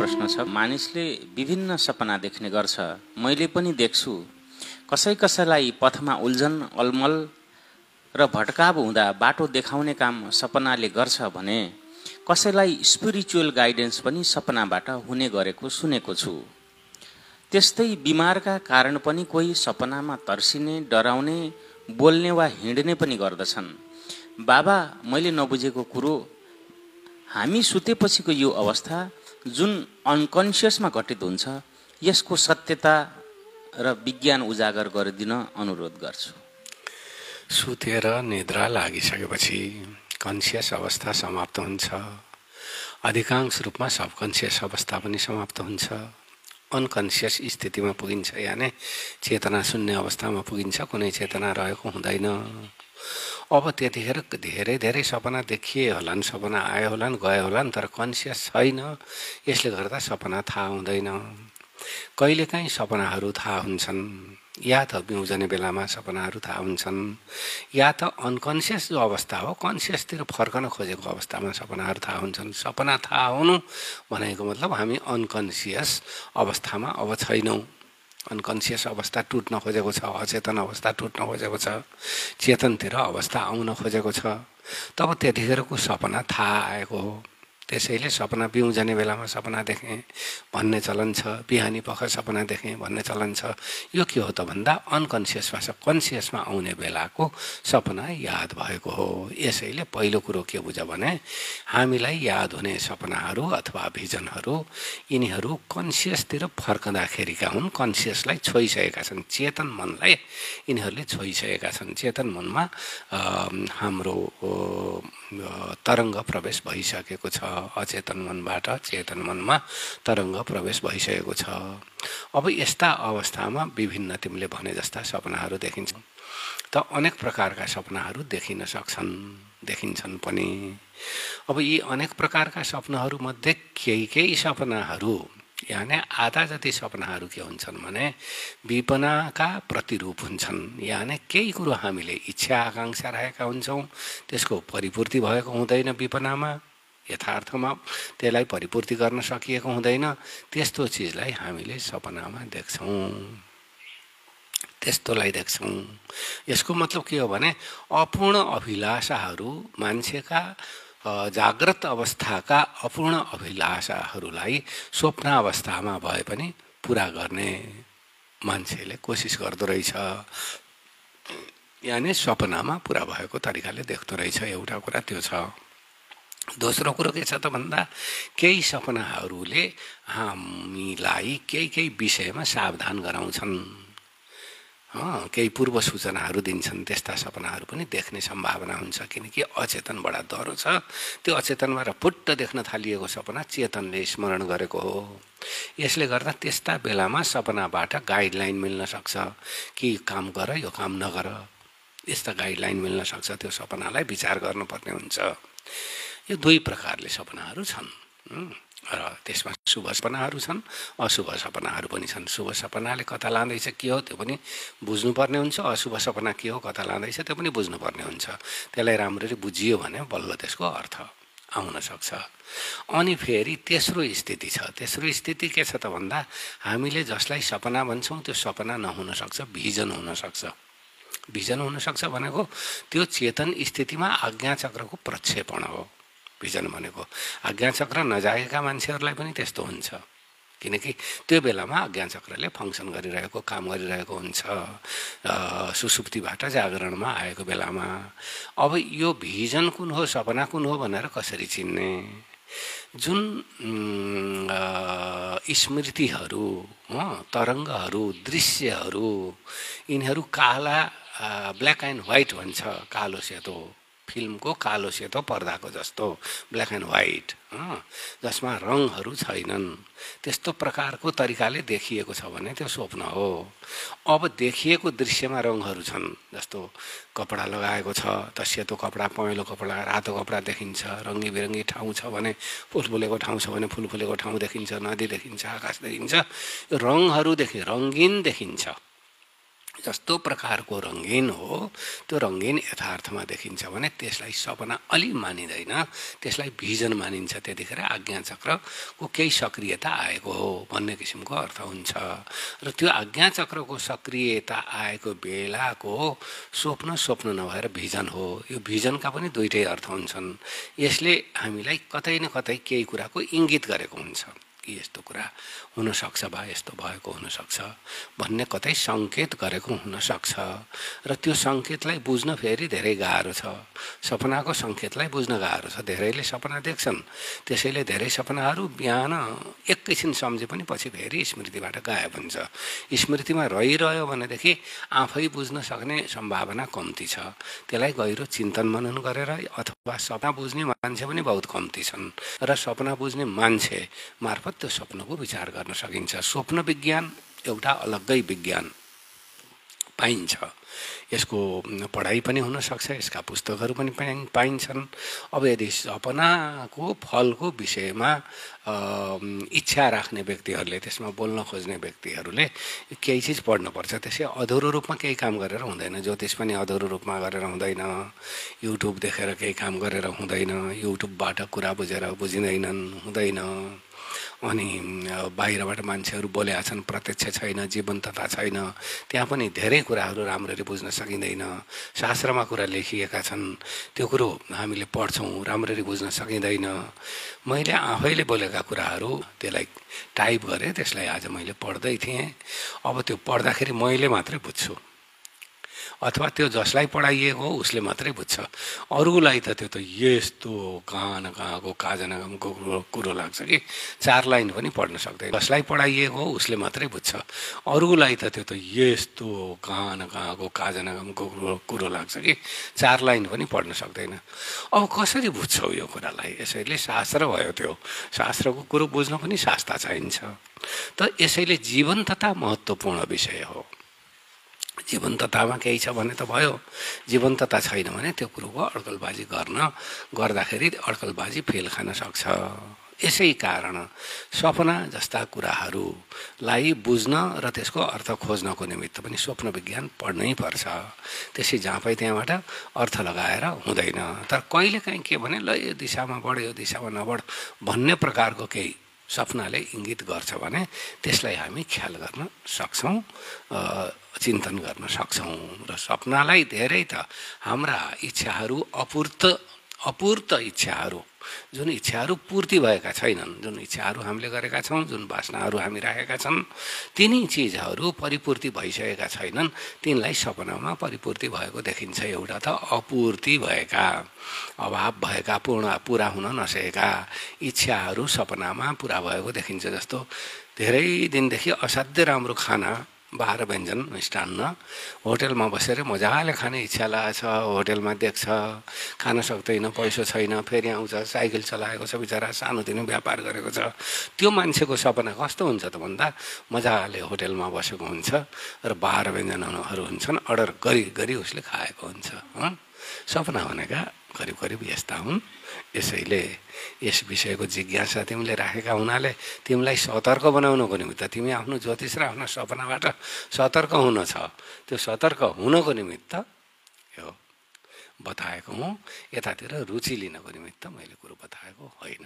प्रश्न छ। मानिसले विभिन्न सपना देख्ने गर्छ। मैले पनि देख्छु। कसै कसैलाई पथमा उल्झन अलमल र भटकाव हुँदा बाटो देखाउने काम सपनाले गर्छ भने कसैलाई स्पिरिचुअल गाइडेन्स पनि सपनाबाट हुने गरेको सुनेको छु। त्यस्तै बिमारका कारण पनि कोही सपनामा तर्सिने डराउने बोल्ने वा हिँड्ने पनि गर्दछन्। बाबा मैले नबुझेको कुरो हामी सुतेपछिको यो अवस्था जुन अनकन्सियसमा घटित हुन्छ यसको सत्यता र विज्ञान उजागर गरिदिन अनुरोध गर्छु। सुतेर निद्रा लागिसकेपछि कन्सियस अवस्था समाप्त हुन्छ। अधिकांश रूपमा सबकन्सियस अवस्था पनि समाप्त हुन्छ। अनकन्सियस स्थितिमा पुगिन्छ यानि चेतना शून्य अवस्थामा पुगिन्छ कुनै चेतना रहेको हुँदैन। अब त्यतिखेर धेरै धेरै सपना देखिए होलान् सपना आयो होलान् गयो होलान् तर कन्सियस छैन। यसले गर्दा सपना थाहा हुँदैन। कहिलेकाहीँ सपनाहरू थाहा हुन्छन्। या त बिउजने बेलामा सपनाहरू थाहा हुन्छन्। या त अनकन्सियस जो अवस्था हो कन्सियसतिर फर्कन खोजेको अवस्थामा सपनाहरू थाहा हुन्छन्। सपना थाहा हुनु भनेको मतलब हामी अनकन्सियस अवस्थामा अब छैनौँ। अनकन्सियस अवस्था टुट्न खोजेको छ अचेतन अवस्था टुट्न खोजेको छ चेतनतिर अवस्था आउन खोजेको छ। तब त्यतिखेरको सपना थाहा आएको हो। त्यसैले सपना बिउजने बेलामा सपना देखेँ भन्ने चलन छ बिहानी पख सपना देखेँ भन्ने चलन छ। यो के हो त भन्दा अनकन्सियसमा छ कन्सियसमा आउने बेलाको सपना याद भएको हो। यसैले पहिलो कुरो के बुझ भने हामीलाई याद हुने सपनाहरू अथवा भिजनहरू यिनीहरू कन्सियसतिर फर्कँदाखेरिका हुन् कन्सियसलाई छोइसकेका छन्। चेतन मनलाई यिनीहरूले छोइसकेका छन्। चेतन मनमा हाम्रो तरङ्ग प्रवेश भइसकेको छ। अचेतन मनबाट चेतन मनमा तरङ्ग प्रवेश भइसकेको छ। अब यस्ता अवस्थामा विभिन्न तिमीले भने जस्ता सपनाहरू देखिन्छ। त अनेक प्रकारका सपनाहरू देखिन सक्छन् देखिन्छन् पनि। अब यी अनेक प्रकारका सपनाहरूमध्ये केही केही सपनाहरू यानि आधा जति सपनाहरू के हुन्छन् भने विपनाका प्रतिरूप हुन्छन्। यानि केही कुरो हामीले इच्छा आकाङ्क्षा राखेका हुन्छौँ त्यसको परिपूर्ति भएको हुँदैन विपनामा। यथार्थमा त्यसलाई परिपूर्ति गर्न सकिएको हुँदैन। त्यस्तो चिजलाई हामीले सपनामा देख्छौँ। त्यस्तोलाई देख्छौँ। यसको मतलब के हो भने अपूर्ण अभिलाषाहरू मान्छेका जाग्रत अवस्थाका अपूर्ण अभिलाषाहरूलाई स्वप्न अवस्थामा भए पनि पुरा गर्ने मान्छेले कोसिस गर्दो रहेछ। यानि सपनामा पुरा भएको तरिकाले देख्दो रहेछ। एउटा कुरा त्यो छ। दोस्रो कुरो के छ त भन्दा केही सपनाहरूले हामीलाई केही केही विषयमा सावधान गराउँछन्। केही पूर्व सूचनाहरू दिन्छन्। त्यस्ता सपनाहरू पनि देख्ने सम्भावना हुन्छ किनकि अचेतन बडा डह्रो छ। त्यो अचेतनबाट पुट्ट देख्न थालिएको सपना चेतनले स्मरण गरेको हो। यसले गर्दा त्यस्ता बेलामा सपनाबाट गाइडलाइन मिल्न सक्छ कि काम गर यो काम नगर। यस्ता गाइडलाइन मिल्न सक्छ त्यो सपनालाई विचार गर्नुपर्ने हुन्छ। यो दुई प्रकारले सपनाहरू छन्। र त्यसमा शुभ सपनाहरू छन् अशुभ सपनाहरू पनि छन्। शुभ सपनाले कता लाँदैछ के हो त्यो पनि बुझ्नुपर्ने हुन्छ। अशुभ सपना के हो कता लाँदैछ त्यो पनि बुझ्नुपर्ने हुन्छ। त्यसलाई राम्ररी बुझियो भने बल्ल त्यसको अर्थ आउन सक्छ। अनि फेरि तेस्रो स्थिति छ। तेस्रो स्थिति के छ त भन्दा हामीले जसलाई सपना भन्छौँ त्यो सपना नहुन सक्छ भिजन हुनसक्छ भिजन हुनसक्छ भनेको त्यो चेतन स्थितिमा आज्ञाचक्रको प्रक्षेपण हो। भिजन भनेको। आज्ञाचक्र नजागेका मान्छेहरूलाई पनि त्यस्तो हुन्छ। किनकि त्यो बेलामा आज्ञाचक्रले फङ्सन गरिरहेको काम गरिरहेको हुन्छ। सुसुप्तिबाट जागरणमा आएको बेलामा। अब यो भिजन कुन हो सपना कुन हो भनेर कसरी चिन्ने? जुन स्मृतिहरू तरङ्गहरू दृश्यहरू यिनीहरू काला ब्ल्याक एन्ड व्हाइट भन्छ कालो सेतो। फिल्मको कालो सेतो पर्दाको जस्तो ब्ल्याक एन्ड व्हाइट जसमा रङहरू छैनन्। त्यस्तो प्रकारको तरिकाले देखिएको छ भने त्यो स्वप्न हो। अब देखिएको दृश्यमा रङहरू छन् जस्तो कपडा लगाएको छ त सेतो कपडा पहेँलो कपडा रातो कपडा देखिन्छ रङ्गी बिरङ्गी ठाउँ छ भने फुल फुलेको ठाउँ छ भने फुल फुलेको ठाउँ देखिन्छ नदी देखिन्छ आकाश देखिन्छ यो रङहरू देखि रङ्गिन देखिन्छ। जस्तो प्रकारको रङ्गीन हो त्यो रङ्गीन यथार्थमा देखिन्छ भने त्यसलाई सपना अलि मानिँदैन। त्यसलाई भिजन मानिन्छ त्यतिखेर आज्ञाचक्रको केही सक्रियता आएको हो भन्ने किसिमको अर्थ हुन्छ। र त्यो आज्ञाचक्रको सक्रियता आएको बेलाको स्वप्न स्वप्न नभएर भिजन हो। यो भिजनका पनि दुइटै अर्थ हुन्छन्। यसले हामीलाई कतै न कतै केही कुराको इङ्गित गरेको हुन्छ। कि यस्तो कुरा हुनसक्छ भए यस्तो भएको हुनसक्छ। भन्ने कतै सङ्केत गरेको हुनसक्छ। र त्यो सङ्केतलाई बुझ्न फेरि धेरै गाह्रो छ। सपनाको सङ्केतलाई बुझ्न गाह्रो छ। धेरैले सपना देख्छन्। त्यसैले धेरै सपनाहरू बिहान एकैछिन सम्झे पनि पछि फेरि स्मृतिबाट गायब हुन्छ। स्मृतिमा रहिरह्यो भनेदेखि आफै बुझ्न सक्ने सम्भावना कम्ती छ। त्यसलाई गहिरो चिन्तन मनन गरेर अथवा सपना बुझ्ने मान्छे पनि बहुत कम्ती छन्। र सपना बुझ्ने मान्छे मार्फत त्यो स्वप्नको विचार गर्न सकिन्छ। स्वप्न विज्ञान एउटा अलग्गै विज्ञान पाइन्छ। यसको पढाइ पनि हुनसक्छ यसका पुस्तकहरू पनि पाइन्छन्। अब यदि सपनाको फलको विषयमा इच्छा राख्ने व्यक्तिहरूले त्यसमा बोल्न खोज्ने व्यक्तिहरूले केही चिज पढ्नुपर्छ। त्यसै अधुरो रूपमा केही काम गरेर हुँदैन। ज्योतिष पनि अधुरो रूपमा गरेर हुँदैन। युट्युब देखेर केही काम गरेर हुँदैन। युट्युबबाट कुरा बुझेर बुझिँदैनन् हुँदैन। अनि बाहिरबाट मान्छेहरू बोलेका छन् प्रत्यक्ष छैन जीवन्तता छैन। त्यहाँ पनि धेरै कुराहरू राम्ररी बुझ्न सकिँदैन। शास्त्रमा कुरा लेखिएका छन्। त्यो कुरो हामीले पढ्छौँ राम्ररी बुझ्न सकिँदैन। मैले आफैले बोलेका कुराहरू त्यसलाई टाइप गरेँ त्यसलाई आज मैले पढ्दै थिएँ। अब त्यो पढ्दाखेरि मैले मात्रै बुझ्छु। अथवा त्यो जसलाई पढाइएको हो उसले मात्रै बुझ्छ। अरूलाई त त्यो त यस्तो कहाँ न कहाँको काजनागमको कुरो लाग्छ कि। चार लाइन पनि पढ्न सक्दैन। जसलाई पढाइएको हो उसले मात्रै बुझ्छ। अरूलाई त त्यो त यस्तो कहाँ न कहाँको काजनागमको कुरो लाग्छ कि। चार लाइन पनि पढ्न सक्दैन। अब कसरी बुझ्छौ यो कुरालाई? यसैले शास्त्र भयो त्यो। शास्त्रको कुरो बुझ्न पनि शास्त्र चाहिन्छ। त यसैले जीवन्तता महत्त्वपूर्ण विषय हो। जीवन्ततामा केही छ भने त भयो। जीवन्तता छैन भने त्यो कुरोको अड्कलबाजी गर्न गर्दाखेरि अड्कलबाजी फेल खान सक्छ। यसै कारण सपना जस्ता कुराहरूलाई बुझ्न र त्यसको अर्थ खोज्नको निमित्त पनि स्वप्न विज्ञान पढ्नै पर्छ। त्यसै जहाँ पाइ त्यहाँबाट अर्थ लगाएर हुँदैन। तर कहिलेकाहीँ के भने ल यो दिशामा बढ यो दिशामा नबढ भन्ने प्रकारको केही सपनाले इङ्गित गर्छ भने त्यसलाई हामी ख्याल गर्न सक्छौँ चिन्तन गर्न सक्छौँ। र सपनालाई धेरै त हाम्रा इच्छाहरू अपूर्त अपूर्त इच्छाहरू जुन इच्छाहरू पूर्ति भएका छैनन् जुन इच्छाहरू हामीले गरेका छौँ जुन बासनाहरू हामी राखेका छन् तिनी चिजहरू परिपूर्ति भइसकेका छैनन् तिनलाई सपनामा परिपूर्ति भएको देखिन्छ एउटा त अपूर्ति भएका अभाव भएका पूर्ण पुरा हुन नसकेका इच्छाहरू सपनामा पुरा भएको देखिन्छ जस्तो धेरै दिनदेखि असाध्य राम्रो खाना बाह्र व्यञ्जन मिष्टान्न। होटेलमा बसेर मजाले खाने इच्छा लागेको छ होटेलमा देख्छ खान सक्दैन पैसा छैन फेरि आउँछ साइकल चलाएको छ बिचरा सानोतिनो व्यापार गरेको छ। त्यो मान्छेको सपना कस्तो हुन्छ त भन्दा मजाले होटेलमा बसेको हुन्छ र बाह्र व्यञ्जनहरू हुन्छन् अर्डर गरी गरी उसले खाएको हुन्छ। सपना भनेका करिब करिब यस्ता हुन्। यसैले यस विषयको जिज्ञासा तिमीले राखेका हुनाले तिमीलाई सतर्क बनाउनको निमित्त तिमी आफ्नो ज्योतिष र आफ्नो सपनाबाट सतर्क हुन छ। त्यो सतर्क हुनको निमित्त यो बताएको हुँ। यतातिर रुचि लिनको निमित्त मैले कुरो बताएको होइन।